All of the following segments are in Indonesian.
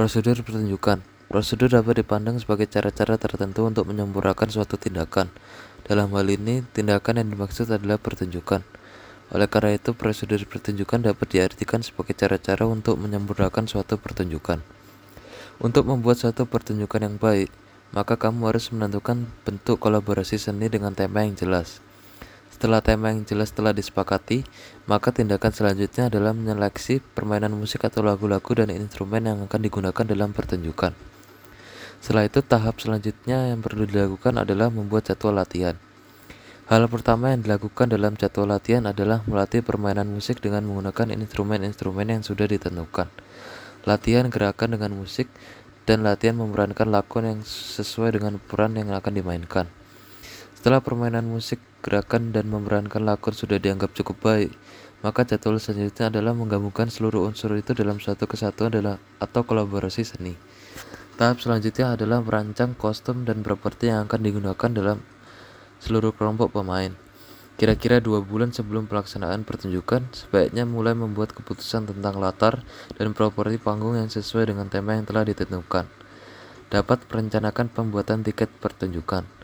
Prosedur pertunjukan Prosedur dapat dipandang sebagai cara-cara tertentu untuk menyempurnakan suatu tindakan. Dalam hal ini, tindakan yang dimaksud adalah pertunjukan. Oleh karena itu, prosedur pertunjukan dapat diartikan sebagai cara-cara untuk menyempurnakan suatu pertunjukan. Untuk membuat suatu pertunjukan yang baik, maka kamu harus menentukan bentuk kolaborasi seni dengan tema yang jelas. Setelah tema yang jelas telah disepakati, maka tindakan selanjutnya adalah menyeleksi permainan musik atau lagu-lagu dan instrumen yang akan digunakan dalam pertunjukan. Setelah itu, tahap selanjutnya yang perlu dilakukan adalah membuat jadwal latihan. Hal pertama yang dilakukan dalam jadwal latihan adalah melatih permainan musik dengan menggunakan instrumen-instrumen yang sudah ditentukan. Latihan gerakan dengan musik dan latihan memerankan lakon yang sesuai dengan peran yang akan dimainkan. Setelah permainan musik, gerakan, dan memerankan lakon sudah dianggap cukup baik, maka jadwal selanjutnya adalah menggabungkan seluruh unsur itu dalam suatu kesatuan adalah atau kolaborasi seni. Tahap selanjutnya adalah merancang kostum dan properti yang akan digunakan dalam seluruh kelompok pemain. Kira-kira dua bulan sebelum pelaksanaan pertunjukan, sebaiknya mulai membuat keputusan tentang latar dan properti panggung yang sesuai dengan tema yang telah ditentukan. Dapat merencanakan pembuatan tiket pertunjukan.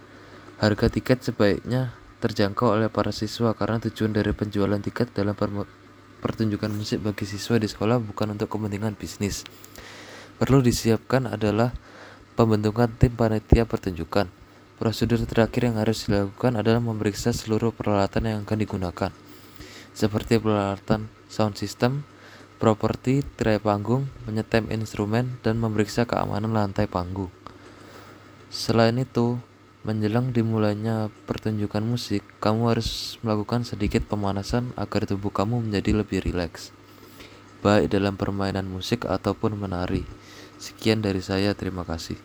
Harga tiket sebaiknya terjangkau oleh para siswa karena tujuan dari penjualan tiket dalam pertunjukan musik bagi siswa di sekolah bukan untuk kepentingan bisnis. Perlu disiapkan adalah pembentukan tim panitia pertunjukan. Prosedur terakhir yang harus dilakukan adalah memeriksa seluruh peralatan yang akan digunakan, seperti peralatan sound system, properti, tirai panggung, menyetem instrumen, dan memeriksa keamanan lantai panggung. Selain itu, Menjelang dimulainya pertunjukan musik, kamu harus melakukan sedikit pemanasan agar tubuh kamu menjadi lebih rileks, baik dalam permainan musik ataupun menari. Sekian dari saya, terima kasih.